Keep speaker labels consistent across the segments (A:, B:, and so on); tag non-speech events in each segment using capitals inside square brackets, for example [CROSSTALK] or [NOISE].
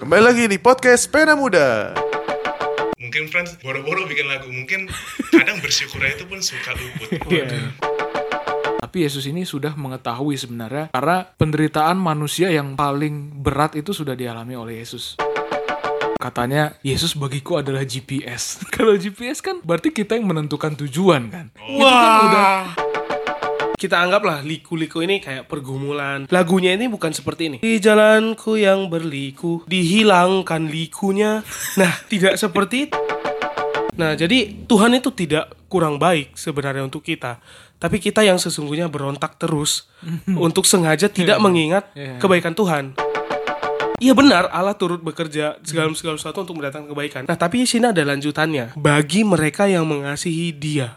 A: Kembali lagi di podcast Pena Muda.
B: mungkin Franz boro-boro bikin lagu mungkin kadang bersyukur itu pun suka luput [LAUGHS]
C: Tapi Yesus ini sudah mengetahui sebenarnya karena penderitaan manusia yang paling berat itu sudah dialami oleh Yesus. Katanya Yesus bagiku adalah GPS. [LAUGHS] Kalau GPS kan berarti kita yang menentukan tujuan kan. Itu kan udah
D: Kita anggaplah liku-liku ini kayak pergumulan. Lagunya ini bukan seperti ini. Di jalanku yang berliku, dihilangkan likunya. Nah, tidak seperti itu. Nah, jadi Tuhan itu tidak kurang baik sebenarnya untuk kita. Tapi kita yang sesungguhnya berontak terus [LAUGHS] untuk sengaja tidak mengingat
C: Iya.
D: kebaikan Tuhan. Iya benar, Allah turut bekerja segala segala sesuatu untuk mendatangkan kebaikan. Nah, tapi di sini ada lanjutannya. Bagi mereka yang mengasihi Dia.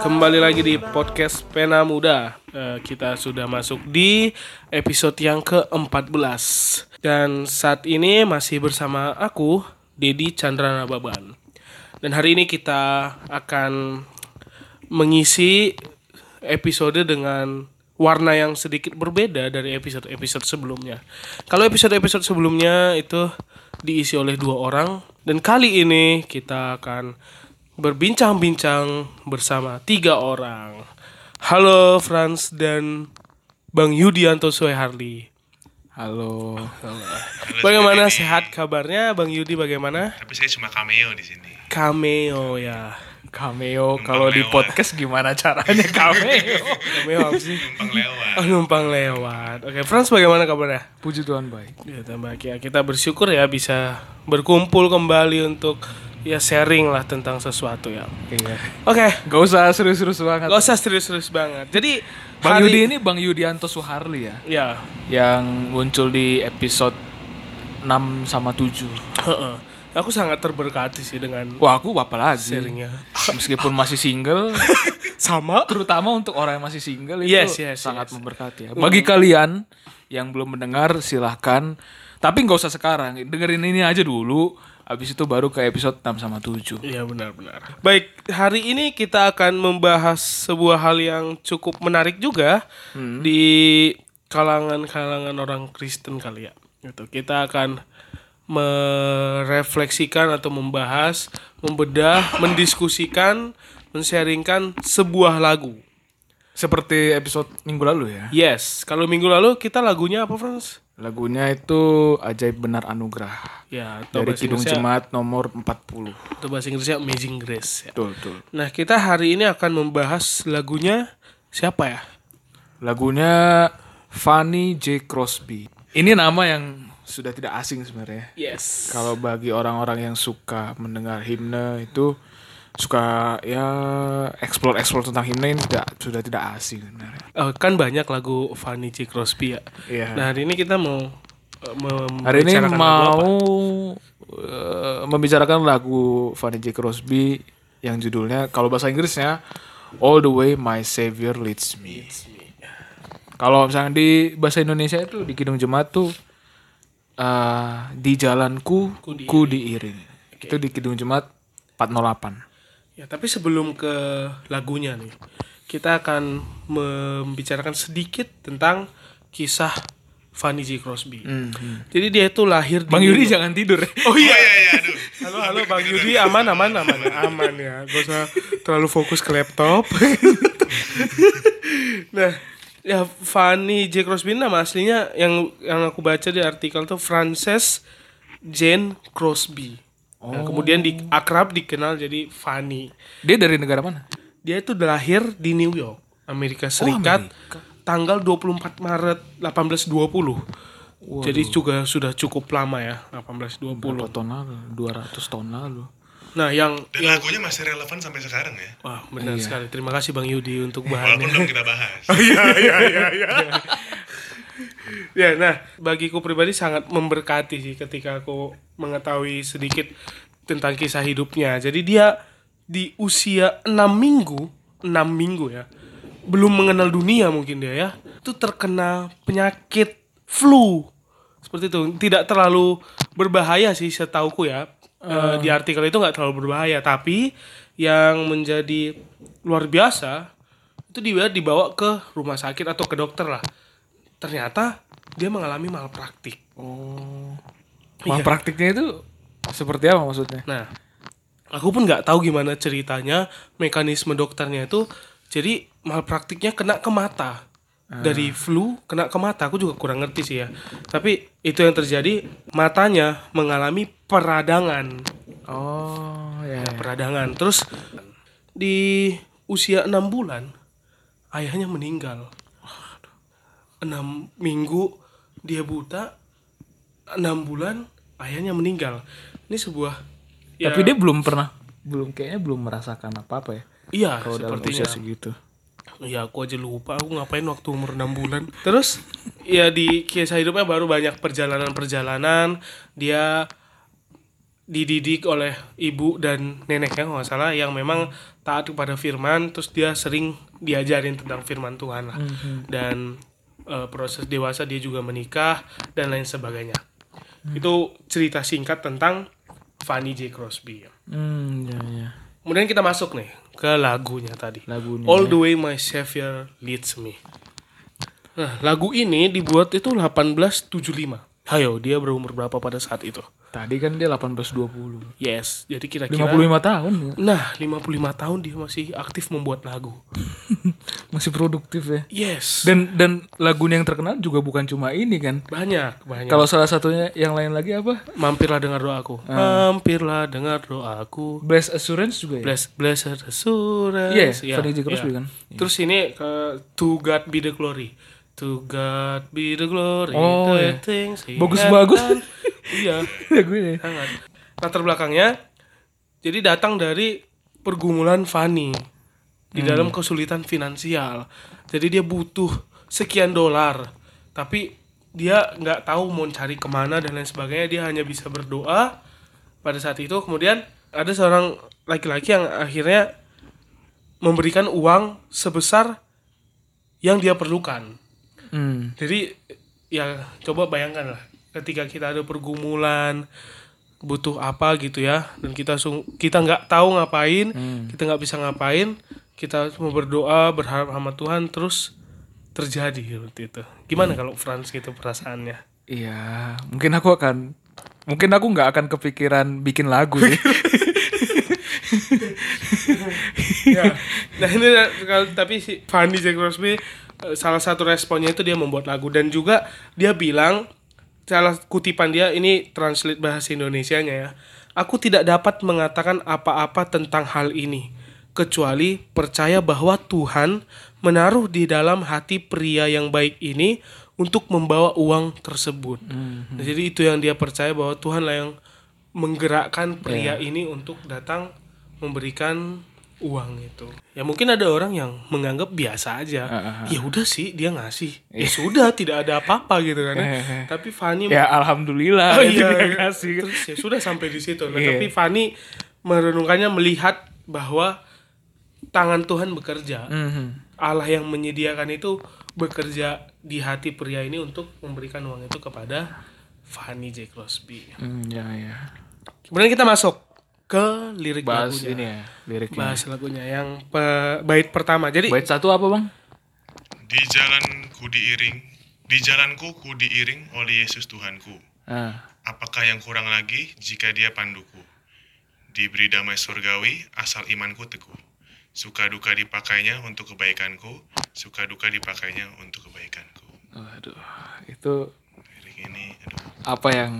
D: Kembali lagi di podcast Pena Muda. Eh, kita sudah masuk di episode yang ke-14. Dan saat ini masih bersama aku, Dedi Chandra Nababan. Dan hari ini kita akan mengisi episode dengan warna yang sedikit berbeda dari episode-episode sebelumnya. Kalau episode-episode sebelumnya itu diisi oleh dua orang dan kali ini kita akan berbincang-bincang bersama tiga orang. Halo Franz dan Bang Yudianto Sueharli.
C: halo.
D: Bagaimana sehat kabarnya Bang Yudi bagaimana?
B: tapi saya cuma cameo di sini
D: Cameo ya.
C: Cameo kalau di podcast gimana caranya cameo?
D: Cameo apa sih?
B: numpang lewat
D: Oh, numpang lewat. Oke, Franz bagaimana kabarnya?
C: Puji Tuhan baik.
D: Ya, tambah ya, kita bersyukur ya bisa berkumpul kembali untuk ya sharing lah tentang sesuatu ya.
C: Iya.
D: Oke,
C: Gak usah serius-serius banget.
D: gak usah serius-serius banget. Jadi
C: Bang
D: hari-
C: Yudi ini Bang Yudianto Suharli ya.
D: ya,
C: Yang muncul di episode 6 sama 7.
D: heeh. Aku sangat terberkati sih dengan
C: Wah aku apa lagi?
D: sharingnya.
C: Meskipun masih single, [LAUGHS]
D: Sama
C: terutama untuk orang yang masih single itu
D: Yes, yes,
C: sangat
D: yes.
C: memberkati ya. Bagi kalian yang belum mendengar silahkan, tapi nggak usah sekarang, dengerin ini aja dulu. Habis itu baru ke episode 6 sama 7.
D: Iya benar-benar. Baik, hari ini kita akan membahas sebuah hal yang cukup menarik juga di kalangan-kalangan orang Kristen kali ya. Gitu. Kita akan merefleksikan atau membahas, membedah, mendiskusikan, mensharingkan sebuah lagu.
C: Seperti episode minggu lalu ya.
D: Yes, kalau minggu lalu kita lagunya apa, Franz?
C: Lagunya itu Ajaib Benar Anugerah.
D: Ya, atau
C: Dari Kidung Jemaat nomor 40.
D: atau bahasa Inggrisnya Amazing Grace. Ya.
C: Betul, betul.
D: Nah, kita hari ini akan membahas lagunya siapa ya?
C: Lagunya Fanny J. Crosby. Ini nama yang sudah tidak asing sebenarnya.
D: Yes.
C: Kalau bagi orang-orang yang suka mendengar himne itu suka ya explore explore tentang himne ini tidak sudah tidak asing sebenarnya.
D: Eh, kan banyak lagu Fanny J. Crosby ya.
C: Iya.
D: Nah hari ini kita mau mem-
C: Hari ini mau eh, membicarakan lagu Fanny J. Crosby yang judulnya kalau bahasa Inggrisnya All the Way My Savior Leads Me. Kalau misalnya di bahasa Indonesia itu di Kidung Jemaat tuh eh, di jalanku
D: Ku diiring.
C: ku diiring. Itu di Kidung Jemaat 408.
D: Ya tapi sebelum ke lagunya nih, kita akan membicarakan sedikit tentang kisah Fanny J. Crosby. Jadi dia itu lahir di
C: Bang Yudi jangan tidur.
D: Oh iya.
B: iya iya aduh
D: Halo halo Bang Yudi aman aman aman aman ya. Gak usah terlalu fokus ke laptop. [LAUGHS] nah, ya Fanny J Crosby nama aslinya yang yang aku baca di artikel tuh Frances Jane Crosby. Nah, kemudian di akrab dikenal jadi Fanny.
C: Dia dari negara mana?
D: Dia itu lahir di New York, Amerika Serikat, tanggal 24 Maret 1820. Jadi juga sudah cukup lama ya, 1820.
C: Berapa tahun lalu? 200 tahun lalu.
D: Nah, yang
B: dan lagunya masih relevan sampai sekarang ya
D: Wah, benar sekali. Terima kasih Bang Yudi untuk
B: walaupun
D: bahannya.
B: belum kita bahas [LAUGHS]
D: ya, nah, bagiku pribadi sangat memberkati sih ketika aku mengetahui sedikit tentang kisah hidupnya. Jadi dia di usia 6 minggu, 6 minggu ya. Belum mengenal dunia mungkin dia ya. Itu terkena penyakit flu. Seperti itu. Tidak terlalu berbahaya sih setauku ya. Eh, di artikel itu nggak terlalu berbahaya, tapi yang menjadi luar biasa itu dia dibawa ke rumah sakit atau ke dokter lah. Ternyata dia mengalami malpraktik.
C: Oh.
D: Iya.
C: Malpraktiknya itu seperti apa maksudnya?
D: Nah, aku pun nggak tahu gimana ceritanya, mekanisme dokternya itu. Jadi malpraktiknya kena ke mata. Dari flu kena ke mata, aku juga kurang ngerti sih ya. Tapi itu yang terjadi, matanya mengalami peradangan.
C: Oh, ya. ya.
D: Peradangan. Terus di usia enam bulan, ayahnya meninggal. Enam minggu dia buta, enam bulan ayahnya meninggal. Ini sebuah ya,
C: Tapi dia belum pernah belum kayaknya belum merasakan apa-apa ya.
D: iya
C: Kalau dalam usia segitu.
D: Ya aku aja lupa aku ngapain waktu umur 6 bulan. Terus ya di kisah hidupnya baru banyak perjalanan-perjalanan. Dia dididik oleh ibu dan neneknya kalau nggak salah yang memang taat kepada firman. Terus dia sering diajarin tentang firman Tuhan lah. Dan eh, proses dewasa dia juga menikah dan lain sebagainya. Itu cerita singkat tentang Fanny J Crosby.
C: Hmm, ya ya.
D: Kemudian kita masuk nih ke lagunya tadi.
C: Lagunya.
D: All the way my savior leads me. Nah, lagu ini dibuat itu 1875. Hayo, dia berumur berapa pada saat itu?
C: Tadi kan dia 1820.
D: Yes, jadi kira-kira
C: 55 tahun ya.
D: Nah, 55 tahun dia masih aktif membuat lagu. [LAUGHS]
C: Masih produktif ya.
D: Yes.
C: Dan dan lagunya yang terkenal juga bukan cuma ini kan.
D: banyak, banyak.
C: Kalau salah satunya yang lain lagi apa?
D: mampirlah dengar doaku. Mampirlah dengar doaku.
C: Bless Assurance juga ya.
D: Bless blessed assurance.
C: Iya, Fanny J. Crosby kan?
D: Terus ini ke To God be the glory. To God be the glory.
C: Oh,
D: the
C: iya.
D: things he
C: Bagus-bagus. [LAUGHS]
D: iya, [LAUGHS]
C: lagunya.
D: sangat. Latar belakangnya jadi datang dari pergumulan Fanny di dalam kesulitan finansial. Jadi dia butuh sekian dolar, tapi dia nggak tahu mau cari ke mana dan lain sebagainya. Dia hanya bisa berdoa pada saat itu. Kemudian ada seorang laki-laki yang akhirnya memberikan uang sebesar yang dia perlukan.
C: Hmm.
D: Jadi ya coba bayangkan lah ketika kita ada pergumulan butuh apa gitu ya. Dan kita sung kita nggak tahu ngapain kita nggak bisa ngapain kita cuma berdoa berharap sama Tuhan terus terjadi seperti itu. Gimana kalau Franz gitu perasaannya?
C: Iya, mungkin aku akan mungkin aku nggak akan kepikiran bikin lagu sih. [LAUGHS]
D: ya. Nah ini tapi si Fanny Jack Crosby eh, salah satu responnya itu dia membuat lagu. Dan juga dia bilang salah kutipan dia ini translate bahasa Indonesianya ya. Aku tidak dapat mengatakan apa-apa tentang hal ini kecuali percaya bahwa Tuhan menaruh di dalam hati pria yang baik ini untuk membawa uang tersebut. Nah, jadi itu yang dia percaya bahwa Tuhan lah yang menggerakkan pria ini untuk datang memberikan uang itu. Ya mungkin ada orang yang menganggap biasa aja. Ya udah sih dia ngasih. Ya sudah tidak ada apa-apa gitu kan. ya. Tapi Fani
C: ya alhamdulillah
D: Oh iya,
C: dia
D: iya.
C: kasih.
D: Terus ya sudah sampai di situ. Nah,
C: Iya.
D: tapi Fani merenungkannya melihat bahwa tangan Tuhan bekerja.
C: Mhm.
D: Allah yang menyediakan itu bekerja di hati pria ini untuk memberikan uang itu kepada Fanny J. Crosby.
C: Hmm, ya ya.
D: Kemudian kita masuk ke lirik
C: Bahas
D: lagunya.
C: ini ya liriknya.
D: Bahas lagunya yang pe- bait pertama. Jadi
C: Bait satu apa bang?
B: Di jalanku diiring, di jalanku ku diiring oleh Yesus Tuhanku.
C: Ah,
B: Apakah yang kurang lagi jika dia panduku? Diberi damai surgawi asal imanku teguh. Suka duka dipakainya untuk kebaikanku, suka duka dipakainya untuk kebaikanku.
C: waduh, itu
B: Lirik ini, aduh.
C: apa yang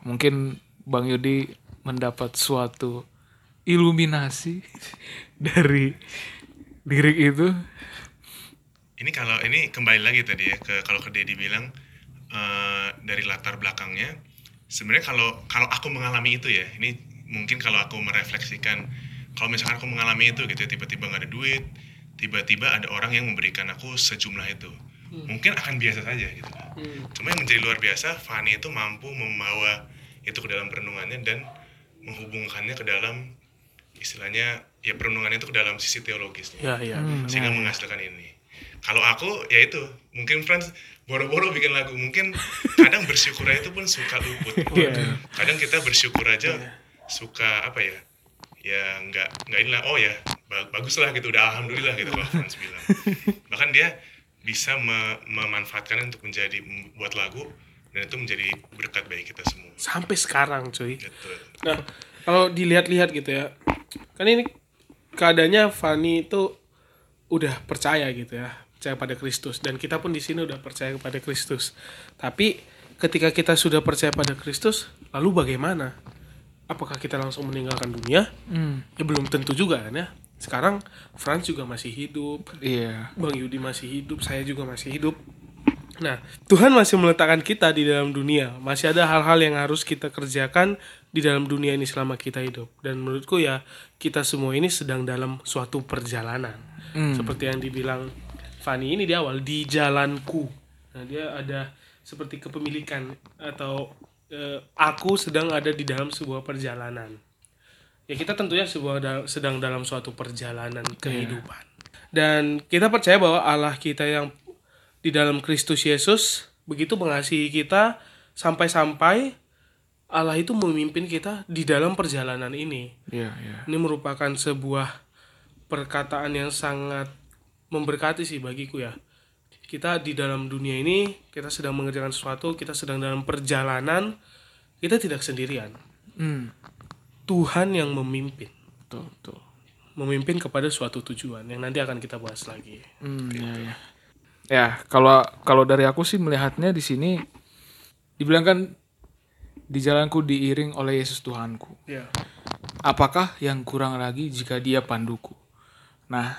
C: mungkin Bang Yudi mendapat suatu iluminasi [LAUGHS] dari lirik itu.
B: Ini kalau ini kembali lagi tadi ya ke kalau ke Dedi bilang eh, dari latar belakangnya sebenarnya kalau kalau aku mengalami itu ya ini mungkin kalau aku merefleksikan kalau misalkan aku mengalami itu gitu ya tiba-tiba nggak ada duit tiba-tiba ada orang yang memberikan aku sejumlah itu mungkin akan biasa saja gitu kan. cuma yang menjadi luar biasa Fani itu mampu membawa itu ke dalam perenungannya dan menghubungkannya ke dalam istilahnya ya perenungannya itu ke dalam sisi teologisnya
D: Ya, ya.
B: sehingga menghasilkan ini. Kalau aku ya itu mungkin Franz boro-boro bikin lagu mungkin kadang bersyukur aja itu pun suka luput. [LAUGHS] Kadang kita bersyukur aja suka apa ya? Ya nggak nggak inilah oh ya ba- bagus lah gitu udah alhamdulillah gitu kalau Franz bilang. [LAUGHS] Bahkan dia bisa me- memanfaatkan untuk menjadi membuat lagu dan itu menjadi berkat bagi kita semua.
D: Sampai sekarang, cuy.
B: Gitu.
D: Nah, kalau dilihat-lihat gitu ya. Kan ini keadaannya Fani itu udah percaya gitu ya, percaya pada Kristus dan kita pun di sini udah percaya kepada Kristus. Tapi ketika kita sudah percaya pada Kristus, lalu bagaimana? Apakah kita langsung meninggalkan dunia? Ya belum tentu juga kan ya. Sekarang Franz juga masih hidup,
C: Iya.
D: Bang Yudi masih hidup, saya juga masih hidup. Nah, Tuhan masih meletakkan kita di dalam dunia. Masih ada hal-hal yang harus kita kerjakan di dalam dunia ini selama kita hidup. Dan menurutku ya, kita semua ini sedang dalam suatu perjalanan. Seperti yang dibilang Fani ini di awal, di jalanku. Nah, dia ada seperti kepemilikan atau eh, aku sedang ada di dalam sebuah perjalanan. Ya kita tentunya sebuah da- sedang dalam suatu perjalanan kehidupan. Dan kita percaya bahwa Allah kita yang di dalam Kristus Yesus begitu mengasihi kita sampai-sampai Allah itu memimpin kita di dalam perjalanan ini.
C: Iya, iya.
D: Ini merupakan sebuah perkataan yang sangat memberkati sih bagiku ya. Kita di dalam dunia ini, kita sedang mengerjakan sesuatu, kita sedang dalam perjalanan, kita tidak sendirian.
C: Hmm.
D: Tuhan yang memimpin,
C: Betul, betul.
D: memimpin kepada suatu tujuan yang nanti akan kita bahas lagi.
C: Hmm, ya, ya. Ya, kalau kalau dari aku sih melihatnya di sini dibilang kan di jalanku diiring oleh Yesus Tuhanku.
D: Ya.
C: Apakah yang kurang lagi jika dia panduku? Nah,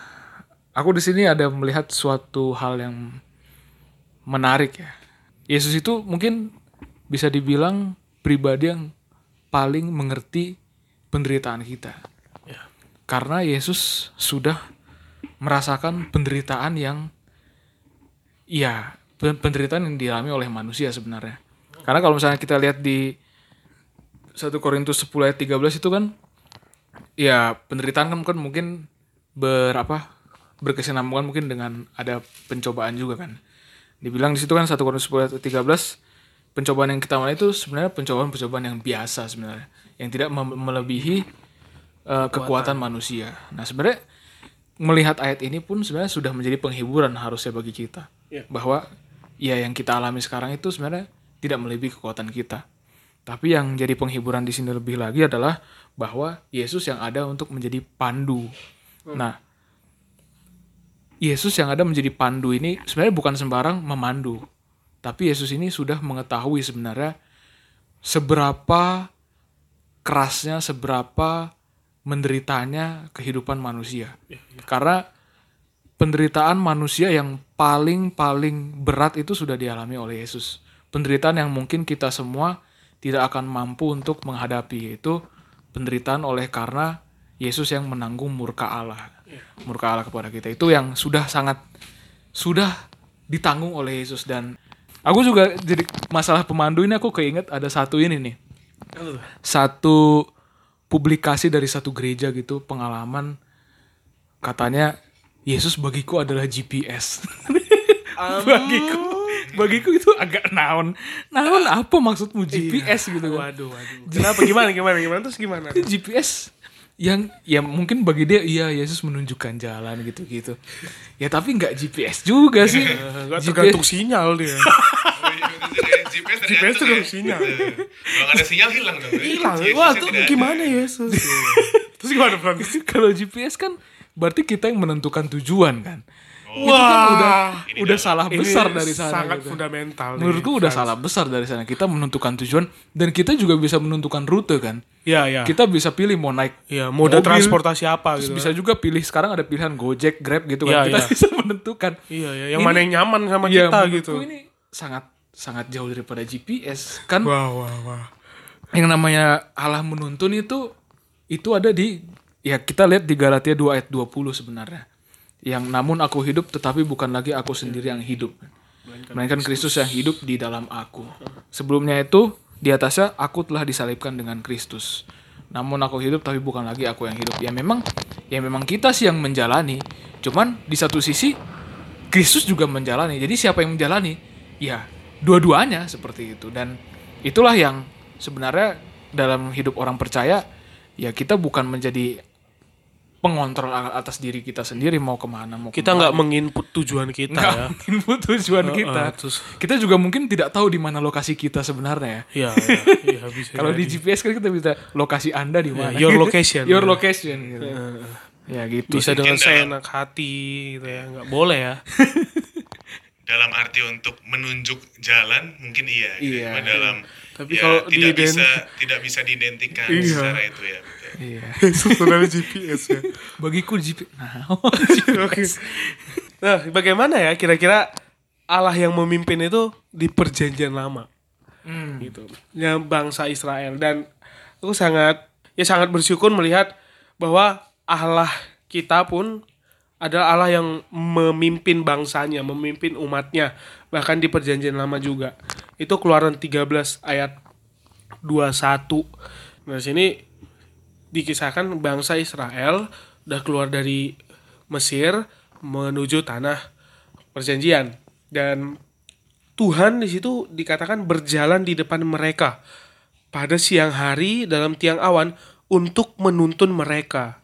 C: aku di sini ada melihat suatu hal yang menarik ya. Yesus itu mungkin bisa dibilang pribadi yang paling mengerti penderitaan kita.
D: Ya.
C: Karena Yesus sudah merasakan penderitaan yang Iya, pen- penderitaan yang dialami oleh manusia sebenarnya. Karena kalau misalnya kita lihat di 1 Korintus 10 ayat 13 itu kan ya penderitaan kan kan mungkin berapa berkesinambungan mungkin dengan ada pencobaan juga kan. Dibilang di situ kan 1 Korintus 10 ayat 13 pencobaan yang kita alami itu sebenarnya pencobaan-pencobaan yang biasa sebenarnya yang tidak melebihi eh, kekuatan manusia. Nah, sebenarnya melihat ayat ini pun sebenarnya sudah menjadi penghiburan harusnya bagi kita
D: Iya.
C: bahwa ya yang kita alami sekarang itu sebenarnya tidak melebihi kekuatan kita. Tapi yang jadi penghiburan di sini lebih lagi adalah bahwa Yesus yang ada untuk menjadi pandu. Nah, Yesus yang ada menjadi pandu ini sebenarnya bukan sembarang memandu. Tapi Yesus ini sudah mengetahui sebenarnya seberapa kerasnya, seberapa menderitanya kehidupan manusia. Karena penderitaan manusia yang paling-paling berat itu sudah dialami oleh Yesus. Penderitaan yang mungkin kita semua tidak akan mampu untuk menghadapi yaitu penderitaan oleh karena Yesus yang menanggung murka Allah. Murka Allah kepada kita itu yang sudah sangat sudah ditanggung oleh Yesus dan aku juga jadi masalah pemandu ini aku keinget ada satu ini nih. Satu publikasi dari satu gereja gitu pengalaman katanya Yesus bagiku adalah GPS. [LAUGHS] bagiku bagiku itu agak naon. Naon apa maksudmu GPS gitu kan.
D: Waduh, waduh. Kenapa gimana gimana gimana terus gimana? [LAUGHS]
C: Itu GPS yang ya mungkin bagi dia iya Yesus menunjukkan jalan gitu-gitu. Ya tapi nggak GPS juga sih.
D: Enggak
C: GPS
D: tergantung sinyal dia.
B: Iya, sih. GPS
D: GPS
B: tergantung
D: tergantung
B: ya.
D: sinyal.
B: Kalau nggak ada sinyal hilang dong.
D: Hilang.
B: GPS
D: Wah, tuh gimana Yesus? Terus gimana, Fran?
C: kalau GPS kan berarti kita yang menentukan tujuan kan.
B: Oh,
C: Itu kan udah
B: Ini
C: udah
B: dalam-
C: salah
D: Ini
C: besar dari sana.
D: sangat
C: gitu.
D: fundamental. nih,
C: Menurutku udah
D: Frans.
C: salah besar dari sana. Kita menentukan tujuan dan kita juga bisa menentukan rute kan.
D: Iya, iya.
C: Kita bisa pilih mau naik
D: Iya, moda
C: mobil,
D: transportasi apa
C: terus
D: gitu.
C: bisa juga pilih sekarang ada pilihan Gojek, Grab gitu
D: Iya,
C: kan. kita
D: iya.
C: bisa menentukan.
D: Iya, iya, yang
C: Ini-
D: mana yang nyaman sama
C: Iya,
D: kita gitu.
C: Ini sangat sangat jauh daripada GPS kan.
D: Wah, wah, wah.
C: Yang namanya Allah menuntun itu itu ada di ya kita lihat di Galatia 2 ayat 20 sebenarnya. Yang namun aku hidup tetapi bukan lagi aku sendiri yang hidup. Melainkan Kristus yang hidup di dalam aku. Sebelumnya itu di atasnya aku telah disalibkan dengan Kristus. namun aku hidup tapi bukan lagi aku yang hidup. Ya memang ya memang kita sih yang menjalani. Cuman di satu sisi Kristus juga menjalani. Jadi siapa yang menjalani? Ya, dua-duanya seperti itu dan itulah yang sebenarnya dalam hidup orang percaya ya kita bukan menjadi pengontrol atas diri kita sendiri mau ke mana mau
D: Kita nggak menginput tujuan kita
C: nggak
D: ya.
C: mungkin tujuan kita.
D: terus-
C: Kita juga mungkin tidak tahu di mana lokasi kita sebenarnya.
D: Iya,
C: ya.
D: iya, iya, [LAUGHS] bisa
C: Kalau di. GPS kan kita bisa lokasi Anda di mana.
D: your location. [LAUGHS]
C: Your
D: Ya.
C: location gitu. Ya gitu.
D: bisa dengan seenak hati gitu ya. Nggak boleh ya. [LAUGHS]
B: dalam arti untuk menunjuk jalan mungkin iya, gitu.
C: Iya.
B: Cuma dalam
D: Tapi
B: ya,
D: kalau
B: tidak bisa tidak bisa diidentikan
D: Iya.
B: secara itu ya.
C: Iya. [LAUGHS]
D: Sebenarnya GPS ya.
C: Bagiku GP. Nah, [LAUGHS]
D: Oke. Nah, bagaimana ya kira-kira Allah yang memimpin itu di perjanjian lama
C: Hmm.
D: gitu. Yang bangsa Israel dan aku sangat ya sangat bersyukur melihat bahwa Allah kita pun adalah Allah yang memimpin bangsanya, memimpin umatnya bahkan di perjanjian lama juga. Itu keluaran 13 ayat 21. Nah, sini dikisahkan bangsa Israel udah keluar dari Mesir menuju tanah perjanjian. Dan Tuhan di situ dikatakan berjalan di depan mereka pada siang hari dalam tiang awan untuk menuntun mereka.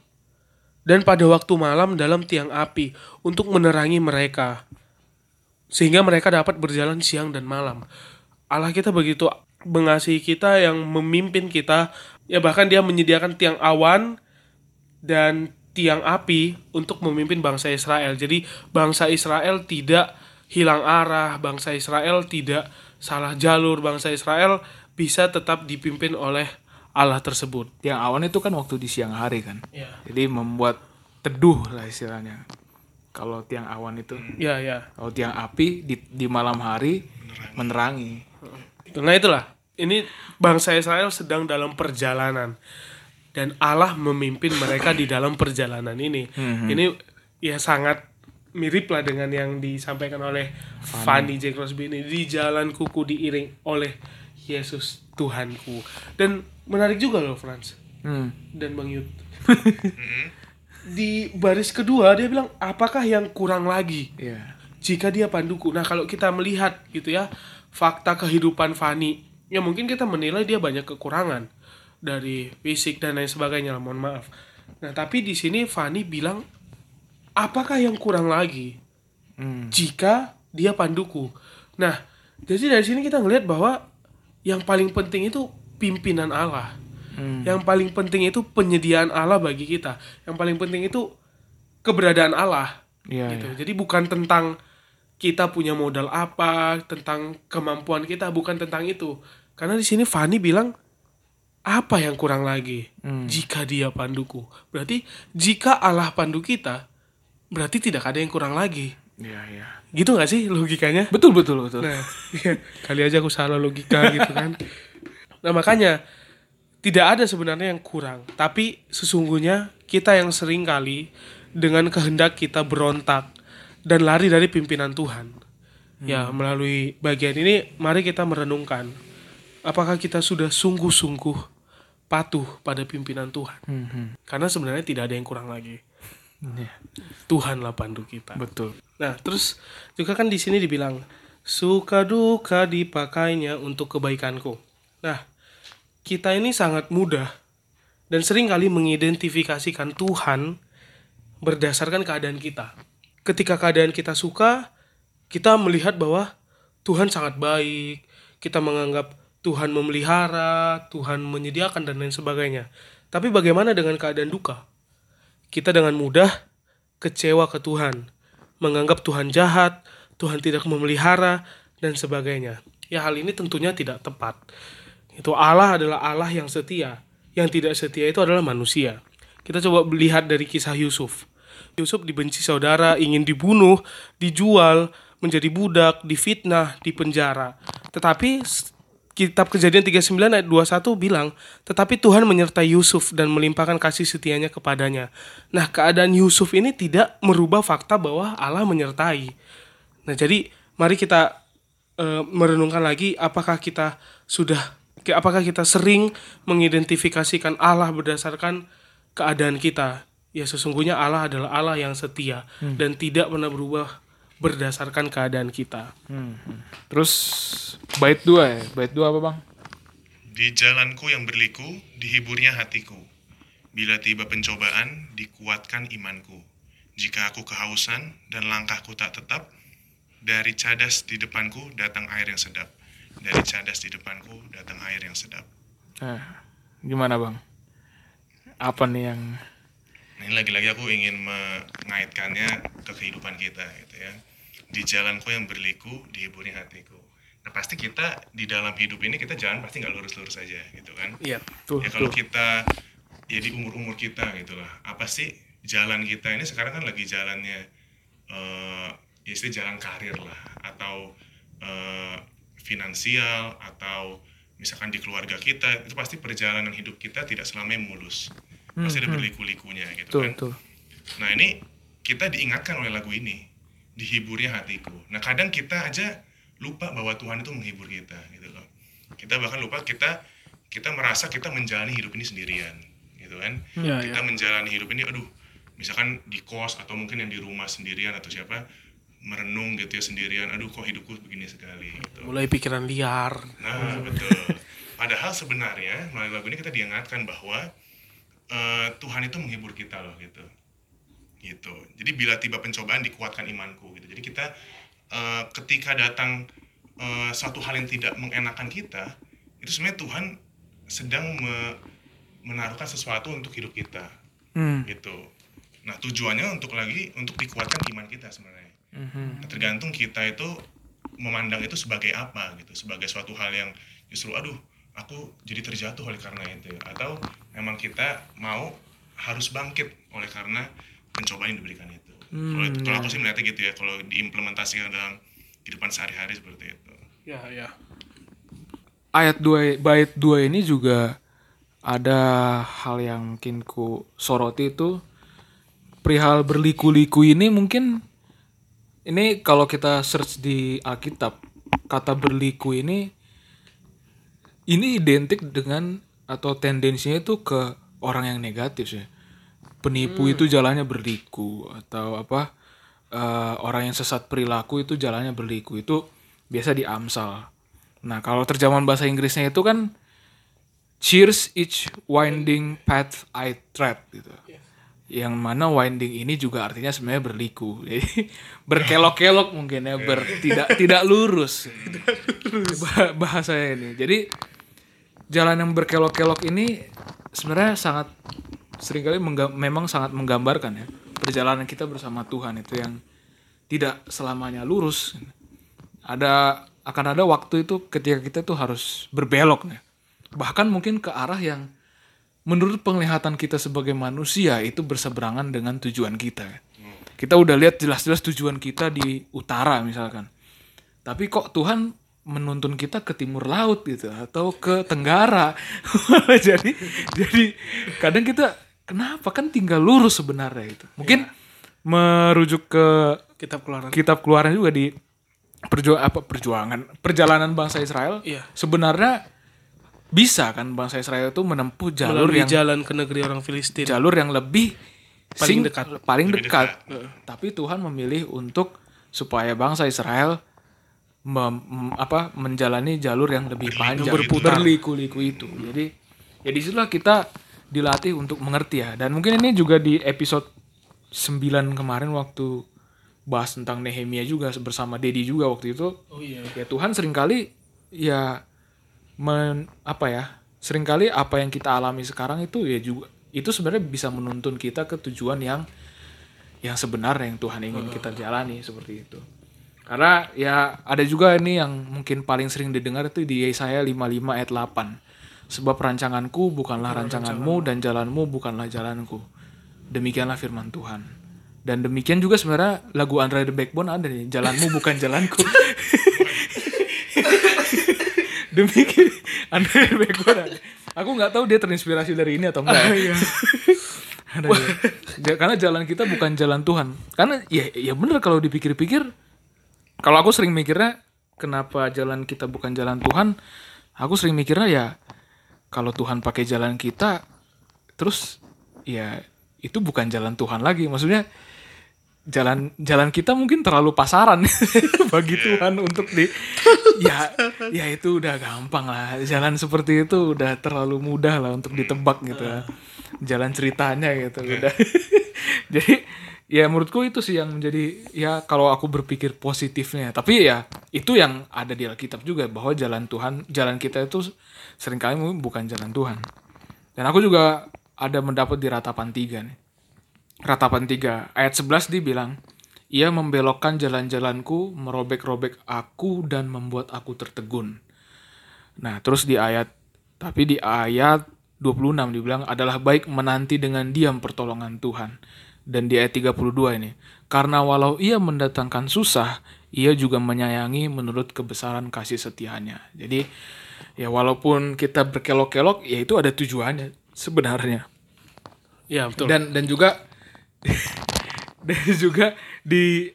D: Dan pada waktu malam dalam tiang api untuk menerangi mereka. Sehingga mereka dapat berjalan siang dan malam. Allah kita begitu mengasihi kita yang memimpin kita ya bahkan dia menyediakan tiang awan dan tiang api untuk memimpin bangsa Israel. Jadi bangsa Israel tidak hilang arah, bangsa Israel tidak salah jalur, bangsa Israel bisa tetap dipimpin oleh Allah tersebut.
C: Tiang awan itu kan waktu di siang hari kan.
D: Ya.
C: Jadi membuat teduh lah istilahnya. Kalau tiang awan itu,
D: Ya, ya.
C: kalau tiang api di, di malam hari menerangi.
D: Nah itulah, ini bangsa Israel sedang dalam perjalanan dan Allah memimpin mereka di dalam perjalanan ini. Ini ya sangat mirip lah dengan yang disampaikan oleh Fanny J. Crosby ini di jalan kuku diiring oleh Yesus Tuhanku. Dan menarik juga loh Franz
C: Hmm.
D: dan Bang Yud. [LAUGHS] di baris kedua dia bilang apakah yang kurang lagi?
C: Iya.
D: jika dia panduku. Nah, kalau kita melihat gitu ya, fakta kehidupan Fani, ya mungkin kita menilai dia banyak kekurangan dari fisik dan lain sebagainya, lah, mohon maaf. Nah, tapi di sini Fani bilang, apakah yang kurang lagi
C: Hmm.
D: jika dia panduku? Nah, jadi dari sini kita ngelihat bahwa yang paling penting itu pimpinan Allah.
C: Hmm.
D: Yang paling penting itu penyediaan Allah bagi kita. Yang paling penting itu keberadaan Allah
C: Iya,
D: gitu.
C: iya.
D: Jadi bukan tentang kita punya modal apa, tentang kemampuan kita, bukan tentang itu. Karena di sini Fani bilang apa yang kurang lagi
C: Hmm.
D: jika dia panduku. Berarti jika Allah pandu kita, berarti tidak ada yang kurang lagi.
C: Iya, iya.
D: Gitu gak sih logikanya?
C: Betul, betul, betul.
D: Nah, iya, kali aja aku salah logika gitu kan. Nah, makanya tidak ada sebenarnya yang kurang, tapi sesungguhnya kita yang sering kali dengan kehendak kita berontak dan lari dari pimpinan Tuhan. Ya, melalui bagian ini mari kita merenungkan apakah kita sudah sungguh-sungguh patuh pada pimpinan Tuhan.
C: Hmm,
D: Karena sebenarnya tidak ada yang kurang lagi.
C: Iya.
D: Tuhanlah pandu kita.
C: Betul.
D: Nah, terus juga kan di sini dibilang suka duka dipakainya untuk kebaikanku. Nah, kita ini sangat mudah dan sering kali mengidentifikasikan Tuhan berdasarkan keadaan kita. Ketika keadaan kita suka, kita melihat bahwa Tuhan sangat baik, kita menganggap Tuhan memelihara, Tuhan menyediakan dan lain sebagainya. Tapi bagaimana dengan keadaan duka? Kita dengan mudah kecewa ke Tuhan, menganggap Tuhan jahat, Tuhan tidak memelihara, dan sebagainya. Ya hal ini tentunya tidak tepat. Itu Allah adalah Allah yang setia. Yang tidak setia itu adalah manusia. Kita coba lihat dari kisah Yusuf. Yusuf dibenci saudara, ingin dibunuh, dijual, menjadi budak, difitnah, dipenjara. Tetapi kitab kejadian 39 ayat 21 bilang, tetapi Tuhan menyertai Yusuf dan melimpahkan kasih setianya kepadanya. Nah, keadaan Yusuf ini tidak merubah fakta bahwa Allah menyertai. Nah, jadi mari kita eh, merenungkan lagi apakah kita sudah Apakah kita sering mengidentifikasikan Allah berdasarkan keadaan kita? Ya sesungguhnya Allah adalah Allah yang setia dan tidak pernah berubah berdasarkan keadaan kita.
C: Terus bait dua ya. Bait dua apa bang?
B: Di jalanku yang berliku, dihiburnya hatiku. Bila tiba pencobaan, dikuatkan imanku. Jika aku kehausan dan langkahku tak tetap, dari cadas di depanku datang air yang sedap. Dari cadas di depanku datang air yang sedap.
C: Nah, gimana bang? Apa nih yang
B: ini lagi-lagi aku ingin mengaitkannya ke kehidupan kita gitu ya. Di jalanku yang berliku, dihiburnya hatiku. Nah, pasti kita di dalam hidup ini kita jalan pasti nggak lurus-lurus saja gitu kan.
D: Iya.
C: tuh?
B: ya kalau kita ya di umur-umur kita gitu lah apa sih jalan kita ini sekarang kan lagi jalannya eh ya istilah jalan karir lah atau eh, finansial atau misalkan di keluarga kita itu pasti perjalanan hidup kita tidak selamanya mulus pasti ada berliku-likunya gitu
C: Tuh,
B: kan
C: tuh.
B: Nah ini kita diingatkan oleh lagu ini, dihiburnya hatiku. Nah kadang kita aja lupa bahwa Tuhan itu menghibur kita gitu loh. Kita bahkan lupa kita kita merasa kita menjalani hidup ini sendirian gitu kan.
D: Iya,
B: kita menjalani hidup ini, aduh, misalkan di kos atau mungkin yang di rumah sendirian atau siapa merenung gitu ya sendirian, aduh kok hidupku begini sekali. Gitu.
D: Mulai pikiran liar.
B: Nah, betul. Padahal sebenarnya melalui lagu ini kita diingatkan bahwa eh, Tuhan itu menghibur kita loh gitu. Gitu. Jadi bila tiba pencobaan dikuatkan imanku gitu. Jadi kita eh, ketika datang eh, suatu hal yang tidak mengenakan kita, itu sebenarnya Tuhan sedang me- menaruhkan sesuatu untuk hidup kita.
C: Hmm.
B: Gitu. Nah, tujuannya untuk lagi untuk dikuatkan iman kita sebenarnya.
C: Mhm.
B: Nah, tergantung kita itu memandang itu sebagai apa gitu, sebagai suatu hal yang justru aduh aku jadi terjatuh oleh karena itu atau memang kita mau harus bangkit oleh karena pencobaan yang diberikan itu. kalau kalau aku sih melihatnya gitu ya, kalau diimplementasikan dalam kehidupan sehari-hari seperti itu.
D: Ya, ya.
C: Ayat 2 bait 2 ini juga ada hal yang mungkin ku soroti itu perihal berliku-liku ini mungkin ini kalau kita search di Alkitab kata berliku ini ini identik dengan atau tendensinya itu ke orang yang negatif sih. Penipu itu jalannya berliku atau apa eh, orang yang sesat perilaku itu jalannya berliku itu biasa di Amsal. Nah kalau terjemahan bahasa Inggrisnya itu kan cheers each winding path I tread gitu. Yang mana winding ini juga artinya sebenarnya berliku. [LAUGHS] Jadi berkelok-kelok mungkin ya, ber, tidak [LAUGHS] tidak lurus. Bah- Bahasanya ini. Jadi jalan yang berkelok-kelok ini sebenarnya sangat sering kali memang sangat menggambarkan ya perjalanan kita bersama Tuhan itu yang tidak selamanya lurus. Ada akan ada waktu itu ketika kita tuh harus berbelok nih. Bahkan mungkin ke arah yang menurut penglihatan kita sebagai manusia itu berseberangan dengan tujuan kita. Kita udah lihat jelas-jelas tujuan kita di utara misalkan. Tapi kok Tuhan menuntun kita ke timur laut gitu atau ke tenggara. [LAUGHS] jadi jadi kadang kita kenapa kan tinggal lurus sebenarnya itu. Mungkin merujuk ke
D: Kitab Keluaran.
C: kitab keluaran juga di perjuangan apa perjuangan perjalanan bangsa Israel
D: Iya.
C: sebenarnya bisa kan bangsa Israel itu menempuh jalur
D: Melalui
C: yang
D: jalan ke negeri orang Filistin.
C: jalur yang lebih
D: Paling
C: sing-
D: dekat.
C: paling
B: Lebih
C: dekat. Tapi Tuhan memilih untuk supaya bangsa Israel mem- mem- apa menjalani jalur yang lebih panjang,
D: berputar.
C: berliku-liku itu. Jadi ya di situlah kita dilatih untuk mengerti ya. Dan mungkin ini juga di episode 9 kemarin waktu bahas tentang Nehemia juga bersama Dedi juga waktu itu
D: Oh iya.
C: ya Tuhan sering kali ya men, apa ya sering kali apa yang kita alami sekarang itu ya juga itu sebenarnya bisa menuntun kita ke tujuan yang yang sebenarnya yang Tuhan ingin kita jalani seperti itu karena ya ada juga ini yang mungkin paling sering didengar itu di Yesaya 55 ayat 8 sebab rancanganku bukanlah rancanganmu dan jalanmu bukanlah jalanku demikianlah firman Tuhan dan demikian juga sebenarnya lagu Andre the Backbone ada nih jalanmu bukan jalanku [LAUGHS] demikian Andre the Backbone ada. aku nggak tahu dia terinspirasi dari ini atau enggak ya. [LAUGHS] Ada ya. Ja- karena jalan kita bukan jalan Tuhan karena ya ya bener kalau dipikir-pikir kalau aku sering mikirnya kenapa jalan kita bukan jalan Tuhan aku sering mikirnya ya kalau Tuhan pakai jalan kita terus ya itu bukan jalan Tuhan lagi. Maksudnya jalan jalan kita mungkin terlalu pasaran [LAUGHS] bagi Tuhan untuk di ya ya itu udah gampang lah. Jalan seperti itu udah terlalu mudah lah untuk ditebak gitu ya. jalan ceritanya gitu udah. [LAUGHS] Jadi ya menurutku itu sih yang menjadi ya kalau aku berpikir positifnya. Tapi ya itu yang ada di Alkitab juga bahwa jalan Tuhan jalan kita itu sering kali mungkin bukan jalan Tuhan dan aku juga ada mendapat di ratapan tiga nih Ratapan 3 ayat 11 dibilang ia membelokkan jalan-jalanku merobek-robek aku dan membuat aku tertegun Nah, terus di ayat tapi di ayat 26 dibilang adalah baik menanti dengan diam pertolongan Tuhan. Dan di ayat 32 ini, karena walau ia mendatangkan susah, ia juga menyayangi menurut kebesaran kasih setianya. Jadi ya walaupun kita berkelok-kelok, ya itu ada tujuannya sebenarnya.
D: Ya betul.
C: Dan dan juga [LAUGHS] dan juga di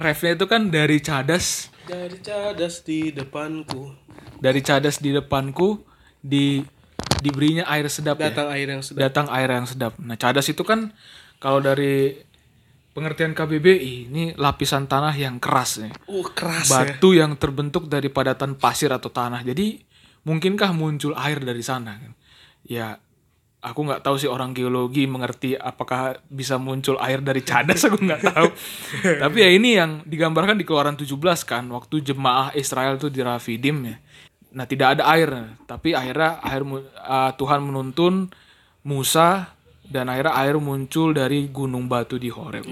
C: refnya itu kan dari cadas
D: Dari cadas di depanku
C: dari cadas di depanku di diberinya air sedap ya.
D: datang air yang sedap.
C: datang air yang sedap. Nah, cadas itu kan kalau dari pengertian KBBI ini lapisan tanah yang keras nih.
D: Uh keras ya.
C: Batu yang terbentuk dari padatan pasir atau tanah. Jadi mungkinkah muncul air dari sana? Ya aku nggak tahu sih orang geologi mengerti apakah bisa muncul air dari cadas aku nggak tahu. [LAUGHS] Tapi ya ini yang digambarkan di Keluaran 17 kan waktu jemaah Israel itu di Rafidim ya. Nah, tidak ada air, tapi akhirnya air uh, Tuhan menuntun Musa dan akhirnya air muncul dari gunung batu di Horeb.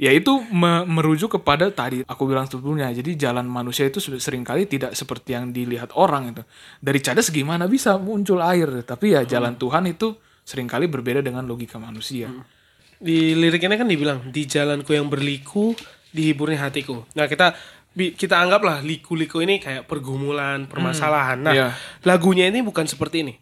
C: Ya itu me- merujuk kepada tadi aku bilang sebelumnya. Jadi jalan manusia itu sering kali tidak seperti yang dilihat orang itu. Dari cadas gimana bisa muncul air? Tapi ya jalan Tuhan itu sering kali berbeda dengan logika manusia.
D: Di lirik ini kan dibilang di jalanku yang berliku dihiburnya hatiku. Nah kita kita anggaplah liku-liku ini kayak pergumulan, permasalahan. Nah
C: Iya.
D: lagunya ini bukan seperti ini.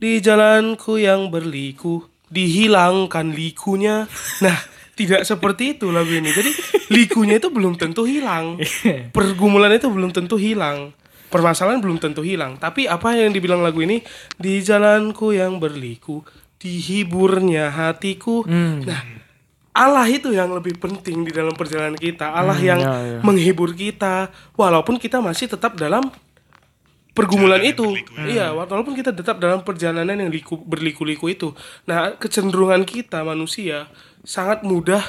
D: Di jalanku yang berliku dihilangkan likunya. Nah tidak seperti itu lagu ini. Jadi likunya itu belum tentu hilang. Pergumulan itu belum tentu hilang. Permasalahan belum tentu hilang. Tapi apa yang dibilang lagu ini? Di jalanku yang berliku, dihiburnya hatiku. Nah, Allah itu yang lebih penting di dalam perjalanan kita. Allah yang
C: ya, ya.
D: menghibur kita, walaupun kita masih tetap dalam pergumulan
B: Jalan
D: itu.
B: berliku, ya.
D: Iya, walaupun kita tetap dalam perjalanan yang liku, berliku-liku itu. Nah, kecenderungan kita manusia sangat mudah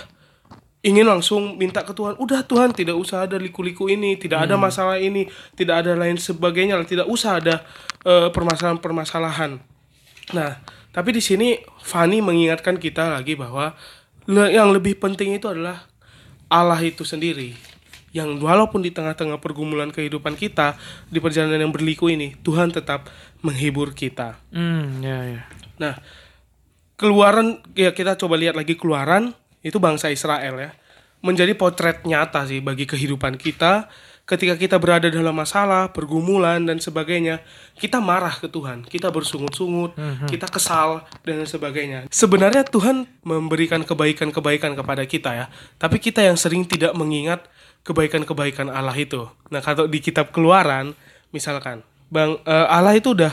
D: ingin langsung minta ke Tuhan, udah Tuhan tidak usah ada liku-liku ini, tidak ada masalah ini, tidak ada lain sebagainya, tidak usah ada eh, permasalahan-permasalahan. Nah, tapi di sini Fani mengingatkan kita lagi bahwa le- yang lebih penting itu adalah Allah itu sendiri. Yang walaupun di tengah-tengah pergumulan kehidupan kita di perjalanan yang berliku ini, Tuhan tetap menghibur kita.
C: Hmm, ya ya.
D: Nah, keluaran ya kita coba lihat lagi keluaran itu bangsa Israel ya. Menjadi potret nyata sih bagi kehidupan kita ketika kita berada dalam masalah, pergumulan dan sebagainya, kita marah ke Tuhan, kita bersungut-sungut, kita kesal dan sebagainya. Sebenarnya Tuhan memberikan kebaikan-kebaikan kepada kita ya, tapi kita yang sering tidak mengingat kebaikan-kebaikan Allah itu. Nah, kalau di kitab Keluaran misalkan, Bang eh, Allah itu udah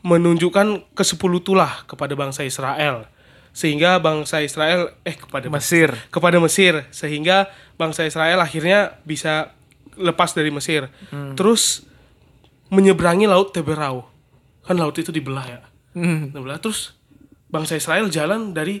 D: menunjukkan ke sepuluh tulah kepada bangsa Israel. Sehingga bangsa Israel eh kepada
C: Mesir.
D: kepada Mesir. Sehingga bangsa Israel akhirnya bisa lepas dari Mesir. Terus menyeberangi laut Teberau. Kan laut itu dibelah ya?
C: Hmm.
D: dibelah. Terus bangsa Israel jalan dari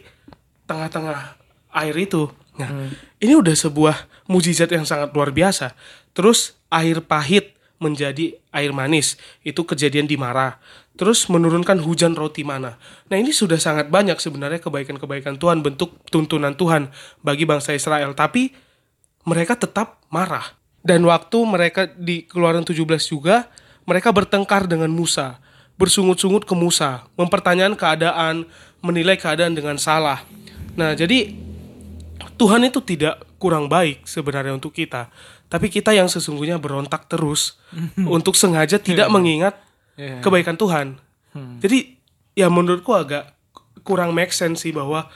D: tengah-tengah air itu. Nah ini udah sebuah mujizat yang sangat luar biasa. Terus air pahit menjadi air manis. Itu kejadian di Mara terus menurunkan hujan roti mana. Nah ini sudah sangat banyak sebenarnya kebaikan-kebaikan Tuhan bentuk tuntunan Tuhan bagi bangsa Israel. Tapi mereka tetap marah. Dan waktu mereka di keluaran 17 juga mereka bertengkar dengan Musa. Bersungut-sungut ke Musa mempertanyakan keadaan menilai keadaan dengan salah. Nah jadi Tuhan itu tidak kurang baik sebenarnya untuk kita, tapi kita yang sesungguhnya berontak terus [LAUGHS] untuk sengaja tidak mengingat
C: Iya.
D: kebaikan Tuhan. Jadi ya menurutku agak kurang make sense sih bahwa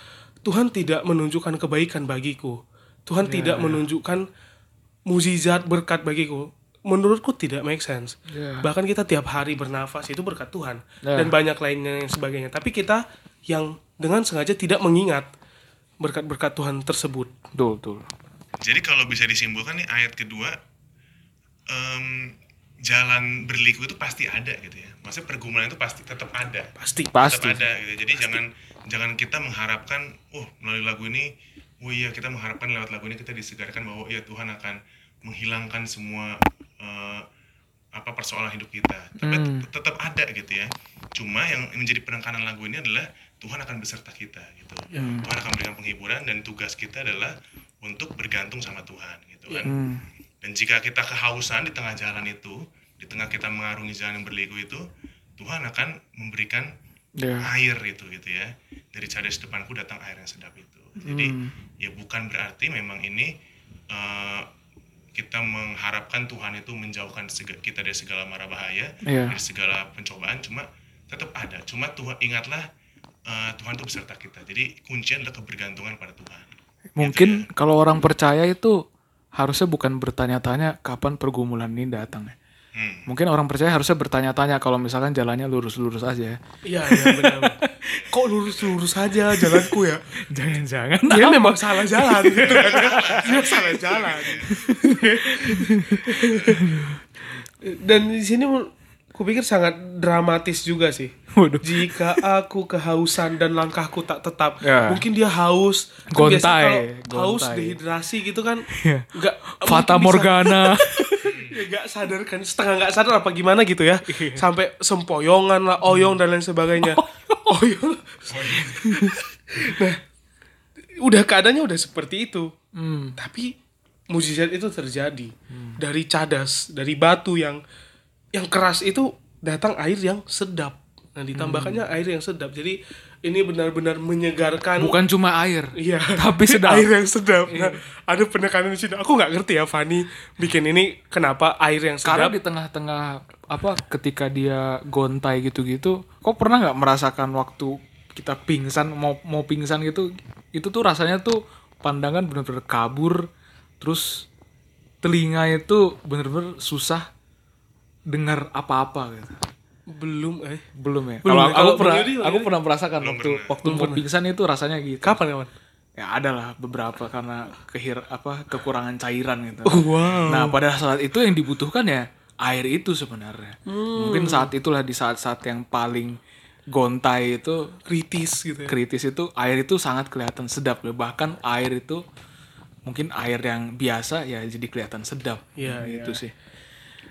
D: Tuhan tidak menunjukkan kebaikan bagiku. Tuhan tidak menunjukkan mukjizat berkat bagiku. menurutku tidak make sense.
C: Iya.
D: Bahkan kita tiap hari bernafas itu berkat Tuhan
C: Iya.
D: dan banyak lainnya yang sebagainya. Tapi kita yang dengan sengaja tidak mengingat berkat-berkat Tuhan tersebut.
C: Betul, betul.
B: Jadi kalau bisa disimpulkan nih ayat kedua, em, jalan berliku itu pasti ada gitu ya. Maksudnya pergumulan itu pasti tetap ada.
D: Pasti.
C: Pasti.
B: Tetap ada gitu. Jadi jangan jangan kita mengharapkan, oh melalui lagu ini, oh iya kita mengharapkan lewat lagu ini kita disegarkan bahwa iya Tuhan akan menghilangkan semua eh, apa persoalan hidup kita. Tapi
C: Hmm.
B: tetap ada gitu ya. Cuma yang menjadi penekanan lagu ini adalah Tuhan akan beserta kita gitu. Tuhan akan memberikan penghiburan dan tugas kita adalah untuk bergantung sama Tuhan gitu kan.
C: Hmm.
B: Dan jika kita kehausan di tengah jalan itu, di tengah kita mengarungi jalan yang berliku itu, Tuhan akan memberikan
C: Ya.
B: air itu gitu ya. Dari cadas depanku datang air yang sedap itu. Jadi
C: Hmm.
B: ya bukan berarti memang ini eh, kita mengharapkan Tuhan itu menjauhkan kita dari segala mara bahaya,
C: Iya.
B: dari segala pencobaan, cuma tetap ada. Cuma Tuhan ingatlah eh, Tuhan itu beserta kita. Jadi kuncinya adalah kebergantungan pada Tuhan.
C: Mungkin kalau orang percaya itu harusnya bukan bertanya-tanya kapan pergumulan ini datang. ya.
B: Hmm.
C: Mungkin orang percaya harusnya bertanya-tanya kalau misalkan jalannya lurus-lurus aja. ya.
D: Iya, iya benar. [LAUGHS] Kok lurus-lurus aja jalanku ya?
C: Jangan-jangan.
D: Dia memang salah jalan gitu [LAUGHS] kan. Dia salah jalan. [LAUGHS] Dan di sini kupikir sangat dramatis juga sih.
C: Waduh.
D: Jika aku kehausan dan langkahku tak tetap,
C: Ya.
D: mungkin dia haus. Kan
C: Gontai,
D: kalau haus
C: gontai.
D: dehidrasi gitu kan,
C: Iya.
D: nggak
C: Fata Morgana. [LAUGHS]
D: ya nggak sadar kan setengah nggak sadar apa gimana gitu ya sampai sempoyongan lah oyong dan lain sebagainya [LAUGHS] oyong nah udah keadaannya udah seperti itu
C: Hmm.
D: tapi mujizat itu terjadi dari cadas dari batu yang yang keras itu datang air yang sedap nah ditambahkannya air yang sedap jadi ini benar-benar menyegarkan
C: Bukan cuma air.
D: Iya.
C: Tapi [LAUGHS] sedap.
D: Air yang sedap. Nah, ada penekanan di sini. Aku nggak ngerti ya Fani bikin ini kenapa air yang
C: Karena
D: sedap.
C: di tengah-tengah apa ketika dia gontai gitu-gitu, kok pernah nggak merasakan waktu kita pingsan mau mau pingsan gitu, itu tuh rasanya tuh pandangan bener-bener kabur, terus telinga itu bener-bener susah dengar apa-apa gitu.
D: Belum eh.
C: Belum ya?
D: Belum
C: Kalau
D: ya?
C: aku
D: Kalau
C: pernah
D: Yudi,
C: aku
D: Yudi?
C: pernah merasakan
B: Belum
C: waktu
B: pernah.
C: waktu mau pingsan itu rasanya gitu.
D: Kapan kapan?
C: Ya ada lah beberapa karena kehir apa kekurangan cairan gitu.
D: Wow.
C: Nah pada saat itu yang dibutuhkan ya air itu sebenarnya.
D: Hmm.
C: Mungkin saat itulah di saat-saat yang paling gontai itu
D: kritis gitu ya.
C: kritis itu air itu sangat kelihatan sedap ya. Bahkan air itu mungkin air yang biasa ya jadi kelihatan sedap.
D: Iya,
C: gitu
D: iya.
C: sih.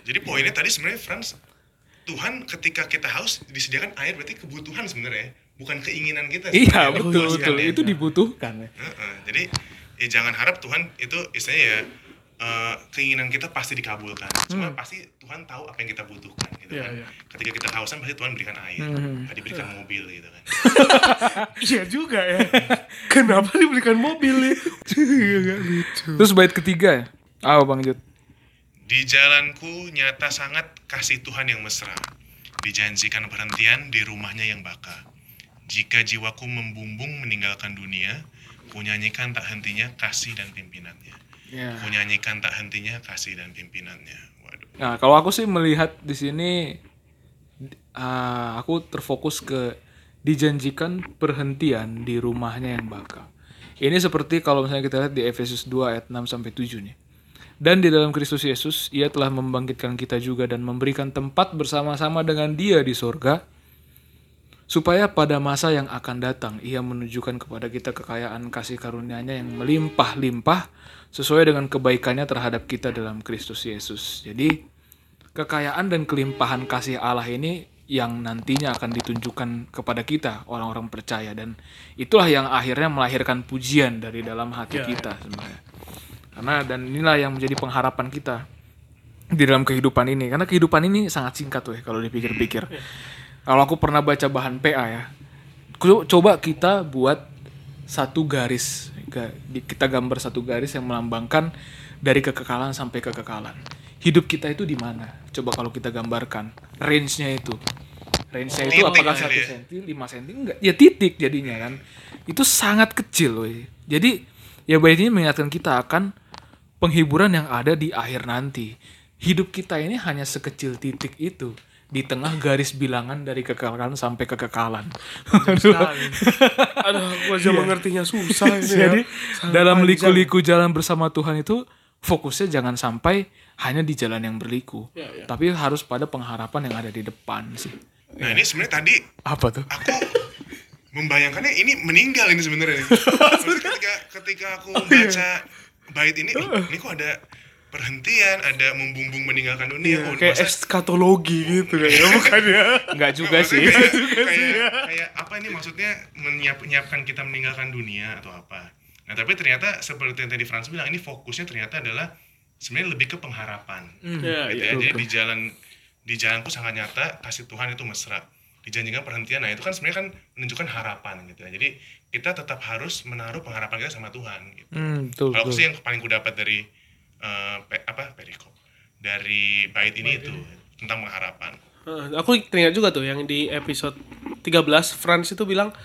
B: Jadi poinnya tadi sebenarnya Franz, Tuhan ketika kita haus disediakan air berarti kebutuhan sebenarnya, bukan keinginan kita.
C: Iya betul betul
B: ya.
C: itu dibutuhkan ya.
B: Heeh, jadi ya jangan harap Tuhan itu istilahnya ya eh, keinginan kita pasti dikabulkan. Cuma pasti Tuhan tahu apa yang kita butuhkan gitu
D: Iya,
B: kan.
D: iya.
B: Ketika kita hausan pasti Tuhan berikan air, nggak diberikan mobil gitu kan. [LAUGHS]
D: Iya juga ya. Kenapa diberikan mobil? [LAUGHS] Gak lucu.
C: Terus bait ketiga ya. Ah Bang Jut.
B: Di jalanku nyata sangat kasih Tuhan yang mesra. Dijanjikan perhentian di rumahnya yang baka. Jika jiwaku membumbung meninggalkan dunia, kunyanyikan tak hentinya kasih dan pimpinannya.
C: Ya.
B: Kunyanyikan tak hentinya kasih dan pimpinannya. Waduh.
C: Nah, kalau aku sih melihat di sini ah, aku terfokus ke dijanjikan perhentian di rumahnya yang baka. Ini seperti kalau misalnya kita lihat di Efesus 2 ayat 6 sampai 7 nih. Dan di dalam Kristus Yesus, ia telah membangkitkan kita juga dan memberikan tempat bersama-sama dengan dia di sorga, supaya pada masa yang akan datang ia menunjukkan kepada kita kekayaan kasih karunia-Nya yang melimpah-limpah sesuai dengan kebaikannya terhadap kita dalam Kristus Yesus. Jadi kekayaan dan kelimpahan kasih Allah ini yang nantinya akan ditunjukkan kepada kita orang-orang percaya dan itulah yang akhirnya melahirkan pujian dari dalam hati kita sebenarnya. Karena dan inilah yang menjadi pengharapan kita di dalam kehidupan ini karena kehidupan ini sangat singkat tuh kalau dipikir-pikir. Kalau aku pernah baca bahan PA ya, co- coba kita buat satu garis, kita gambar satu garis yang melambangkan dari kekekalan sampai kekekalan. Hidup kita itu di mana? Coba kalau kita gambarkan range-nya itu. Range-nya itu apakah satu
B: ya.
C: senti, lima senti enggak? Ya titik jadinya kan. Itu sangat kecil loh. Jadi ya ini mengingatkan kita akan penghiburan yang ada di akhir nanti. hidup kita ini hanya sekecil titik itu di tengah garis bilangan dari kekekalan sampai kekekalan. Aduh.
D: Aduh, aku aja mengertinya susah ini
C: Iya. Jadi
D: ya. Sangat
C: dalam liku-liku jalan bersama Tuhan itu fokusnya jangan sampai hanya di jalan yang berliku,
D: Ya, ya.
C: tapi harus pada pengharapan yang ada di depan sih.
B: Nah ini sebenarnya tadi
C: Apa tuh?
B: aku membayangkannya ini meninggal ini sebenarnya. [LAUGHS] Ketika ketika aku baca bait ini, "Loh, ini kok ada perhentian, ada membumbung meninggalkan dunia. Oh,
D: Iya, kayak
B: masa-
D: eskatologi gitu ya, bukan ya?
C: Enggak juga sih.
B: Maksudnya kayak, kayak apa ini maksudnya menyiap, menyiapkan kita meninggalkan dunia atau apa? Nah tapi ternyata seperti yang tadi Frans bilang ini fokusnya ternyata adalah sebenarnya lebih ke pengharapan.
D: Iya,
B: gitu
D: iya.
B: ya. Jadi di jalan di jalanku sangat nyata kasih Tuhan itu mesra. Dijanjikan perhentian. Nah itu kan sebenarnya kan menunjukkan harapan gitu ya. Jadi kita tetap harus menaruh pengharapan kita sama Tuhan. Gitu.
C: Hmm, betul,
B: Kalau aku
C: betul.
B: sih yang paling ku dapat dari eh, pe- apa perikop dari bait ini itu tentang pengharapan.
D: Eh, aku teringat juga tuh yang di episode 13 Franz itu bilang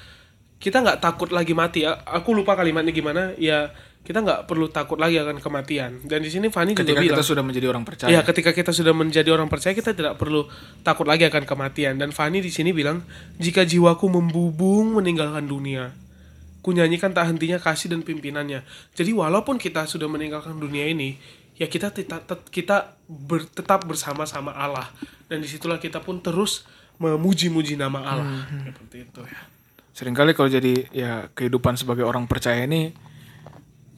D: kita nggak takut lagi mati. Aku lupa kalimatnya gimana. Ya kita nggak perlu takut lagi akan kematian. Dan di sini Fanny juga
C: Ketika
D: bilang.
C: kita sudah menjadi orang percaya.
D: Ya, ketika kita sudah menjadi orang percaya, kita tidak perlu takut lagi akan kematian. Dan Fani di sini bilang, jika jiwaku membubung meninggalkan dunia, kunyanyikan tak hentinya kasih dan pimpinannya. Jadi walaupun kita sudah meninggalkan dunia ini, ya kita tetap kita ber- tetap bersama-sama Allah. Dan di situlah kita pun terus memuji-muji nama Allah. Seperti itu ya.
C: Seringkali kalau jadi ya kehidupan sebagai orang percaya ini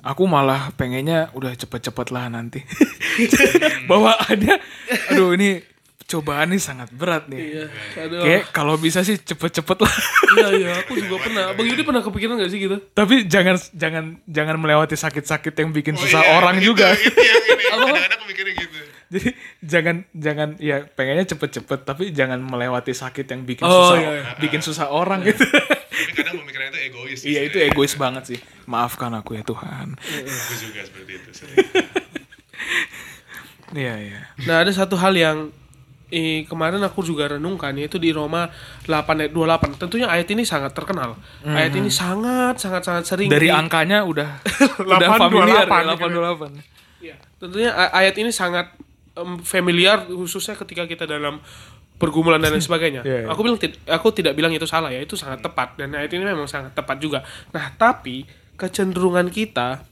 C: aku malah pengennya udah cepet-cepet lah nanti. [LAUGHS] Bahwa ada aduh ini cobaan ini sangat berat nih.
D: Iya. Aduh.
C: Kayak kalau bisa sih cepet-cepet lah.
D: Iya, iya, aku juga pernah. Bang Yudi pernah kepikiran gak sih gitu?
C: Tapi jangan jangan jangan melewati sakit-sakit yang bikin
B: Oh
C: susah
B: iya,
C: orang
B: itu-
C: juga.
B: Itu yang ini. [LAUGHS] Kadang-kadang aku mikirnya gitu.
C: Jadi jangan jangan ya pengennya cepet-cepet tapi jangan melewati sakit yang bikin
D: Oh,
C: susah
D: iya, iya.
C: bikin susah orang gitu.
B: Tapi kadang [LAUGHS] pemikirannya itu egois. sih,
C: iya itu egois banget sih. Maafkan aku ya Tuhan.
B: Aku juga seperti itu. sering. [LAUGHS]
C: Iya iya.
D: Nah ada satu hal yang eh, kemarin aku juga renungkan yaitu di Roma 8 ayat 28. Tentunya ayat ini sangat terkenal. Ayat ini sangat sangat sangat sering
C: Dari
D: di-
C: angkanya udah [LAUGHS] udah
D: 828
C: familiar
D: gitu.
C: ya, 828.
D: Iya. Tentunya ayat ini sangat em, familiar khususnya ketika kita dalam pergumulan dan lain [LAUGHS] sebagainya.
C: Iya, iya.
D: Aku bilang aku tidak bilang itu salah ya, itu sangat tepat dan ayat ini memang sangat tepat juga. Nah, tapi kecenderungan kita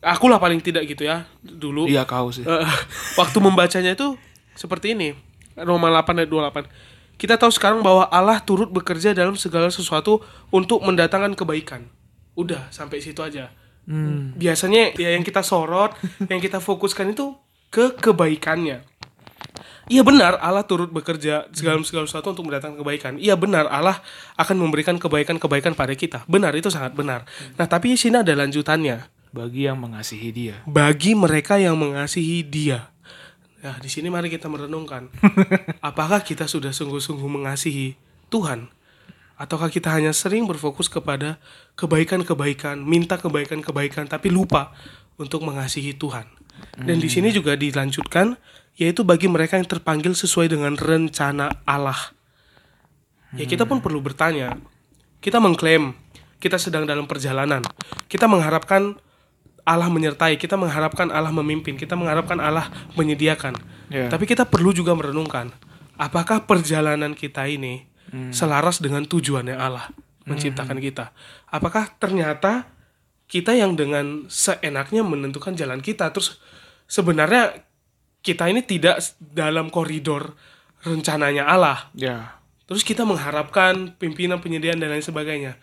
D: aku lah paling tidak gitu ya dulu.
C: Iya kau sih.
D: Eh, [LAUGHS] waktu membacanya itu seperti ini. Roma 8 ayat 28. Kita tahu sekarang bahwa Allah turut bekerja dalam segala sesuatu untuk mendatangkan kebaikan. Udah, sampai situ aja.
C: Hmm.
D: Biasanya ya yang kita sorot, [LAUGHS] yang kita fokuskan itu ke kebaikannya. Iya benar Allah turut bekerja segala segala sesuatu untuk mendatangkan kebaikan. Iya benar Allah akan memberikan kebaikan-kebaikan pada kita. Benar itu sangat benar. Nah, tapi di sini ada lanjutannya
C: Bagi yang mengasihi dia.
D: bagi mereka yang mengasihi Dia. Nah, di sini mari kita merenungkan. [LAUGHS] Apakah kita sudah sungguh-sungguh mengasihi Tuhan? Ataukah kita hanya sering berfokus kepada kebaikan-kebaikan, minta kebaikan-kebaikan, tapi lupa untuk mengasihi Tuhan? Dan di sini juga dilanjutkan, yaitu bagi mereka yang terpanggil sesuai dengan rencana Allah. Ya kita pun perlu bertanya. Kita mengklaim kita sedang dalam perjalanan. Kita mengharapkan Allah menyertai, kita mengharapkan Allah memimpin, kita mengharapkan Allah menyediakan.
C: Ya.
D: Tapi kita perlu juga merenungkan, apakah perjalanan kita ini selaras dengan tujuannya Allah menciptakan kita? Apakah ternyata kita yang dengan seenaknya menentukan jalan kita terus sebenarnya kita ini tidak dalam koridor rencananya Allah.
C: Ya.
D: Terus kita mengharapkan pimpinan penyediaan dan lain sebagainya.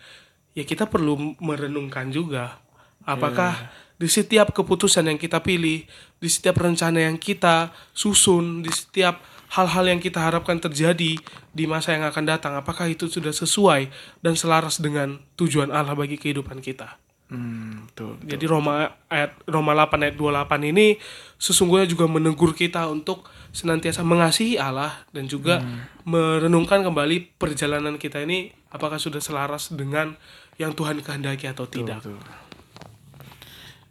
D: Ya kita perlu merenungkan juga. Apakah di setiap keputusan yang kita pilih, di setiap rencana yang kita susun, di setiap hal-hal yang kita harapkan terjadi di masa yang akan datang, apakah itu sudah sesuai dan selaras dengan tujuan Allah bagi kehidupan kita?
C: Hmm, betul.
D: Jadi Roma ayat Roma 8 ayat 28 ini sesungguhnya juga menegur kita untuk senantiasa mengasihi Allah dan juga merenungkan kembali perjalanan kita ini apakah sudah selaras dengan yang Tuhan kehendaki atau tidak.
C: Betul.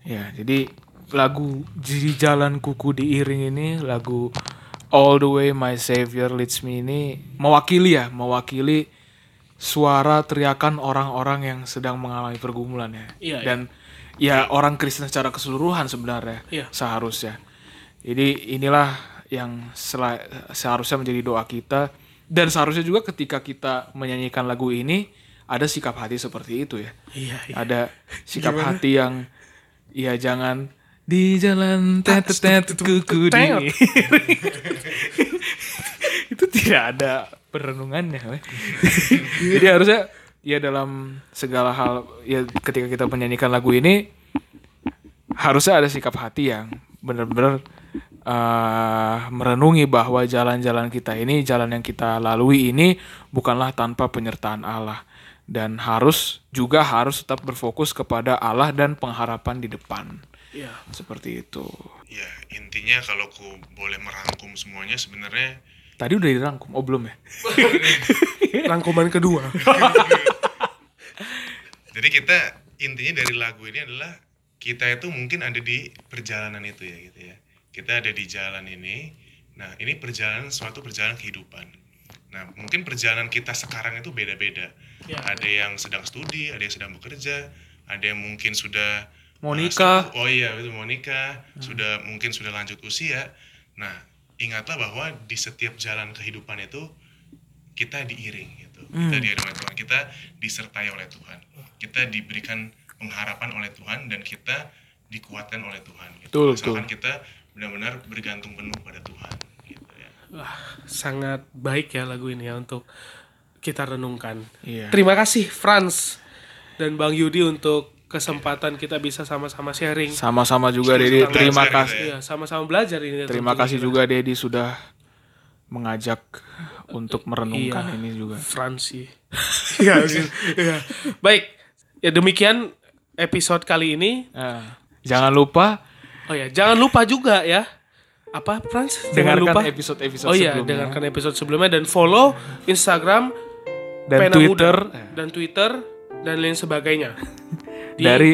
C: Ya, jadi lagu Di Jalan Kuku Diiring ini lagu All the Way My Savior Leads Me ini mewakili ya, mewakili suara teriakan orang-orang yang sedang mengalami pergumulan ya.
D: Iya,
C: Dan ya orang Kristen secara keseluruhan sebenarnya
D: Iya.
C: seharusnya. Jadi inilah yang seharusnya menjadi doa kita dan seharusnya juga ketika kita menyanyikan lagu ini ada sikap hati seperti itu ya.
D: Iya, iya.
C: Ada sikap hati yang ya jangan di jalan tetet tetet kuku dingin. [LAUGHS] itu tidak ada perenungannya. Jadi harusnya ya dalam segala hal ya ketika kita menyanyikan lagu ini harusnya ada sikap hati yang benar-benar eh, merenungi bahwa jalan-jalan kita ini, jalan yang kita lalui ini bukanlah tanpa penyertaan Allah dan harus juga harus tetap berfokus kepada Allah dan pengharapan di depan.
D: Iya.
C: Seperti itu.
B: Ya, intinya kalau ku boleh merangkum semuanya sebenarnya
C: Tadi udah dirangkum, oh belum ya? [LAUGHS]
D: Rangkuman kedua. [LAUGHS]
B: Jadi kita intinya dari lagu ini adalah kita itu mungkin ada di perjalanan itu ya gitu ya. Kita ada di jalan ini. Nah, ini perjalanan suatu perjalanan kehidupan. Nah, mungkin perjalanan kita sekarang itu beda-beda.
D: Ya.
B: Ada yang sedang studi, ada yang sedang bekerja, ada yang mungkin sudah
C: Mau
B: uh,
C: nikah.
B: se- Oh iya, itu mau nikah, sudah mungkin sudah lanjut usia. Nah, ingatlah bahwa di setiap jalan kehidupan itu kita diiring gitu. Kita diiring oleh Tuhan, kita disertai oleh Tuhan. Kita diberikan pengharapan oleh Tuhan dan kita dikuatkan oleh Tuhan gitu.
C: Betul,
B: Misalkan
C: betul.
B: kita benar-benar bergantung penuh pada Tuhan ya.
D: Sangat baik ya lagu ini ya untuk kita renungkan.
C: Iya.
D: Terima kasih Franz dan Bang Yudi untuk kesempatan kita bisa sama-sama sharing.
C: Sama-sama juga Dedi, terima kasih.
B: ya.
D: Iya, sama-sama belajar ini.
C: Terima kasih juga Dedi sudah mengajak untuk merenungkan
D: Iya.
C: ini juga.
D: Fransi. [LAUGHS] Iya, iya. Baik, ya demikian episode kali ini.
C: Nah, jangan lupa
D: Oh ya, jangan lupa juga ya. Apa Frans? Jangan lupa.
C: dengarkan episode-episode
D: Oh iya,
C: sebelumnya
D: dengarkan episode sebelumnya dan follow Instagram
C: dan
D: Pena
C: Twitter
D: Muda, dan Twitter dan lain sebagainya. [LAUGHS] Di-
C: dari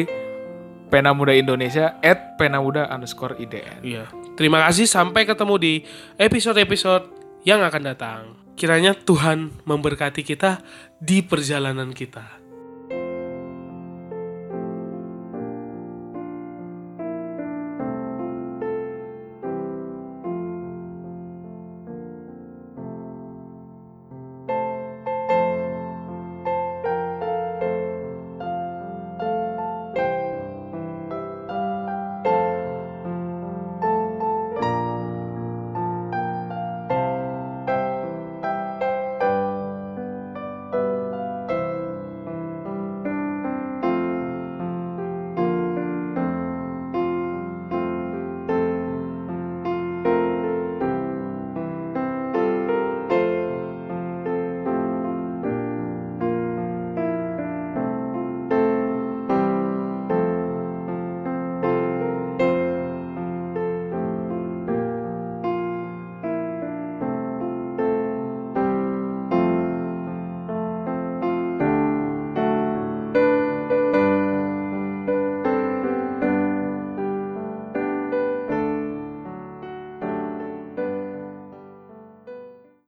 C: Pena Muda Indonesia at Pena Muda underscore IDN.
D: Iya. Terima kasih sampai ketemu di episode-episode yang akan datang. Kiranya Tuhan memberkati kita di perjalanan kita.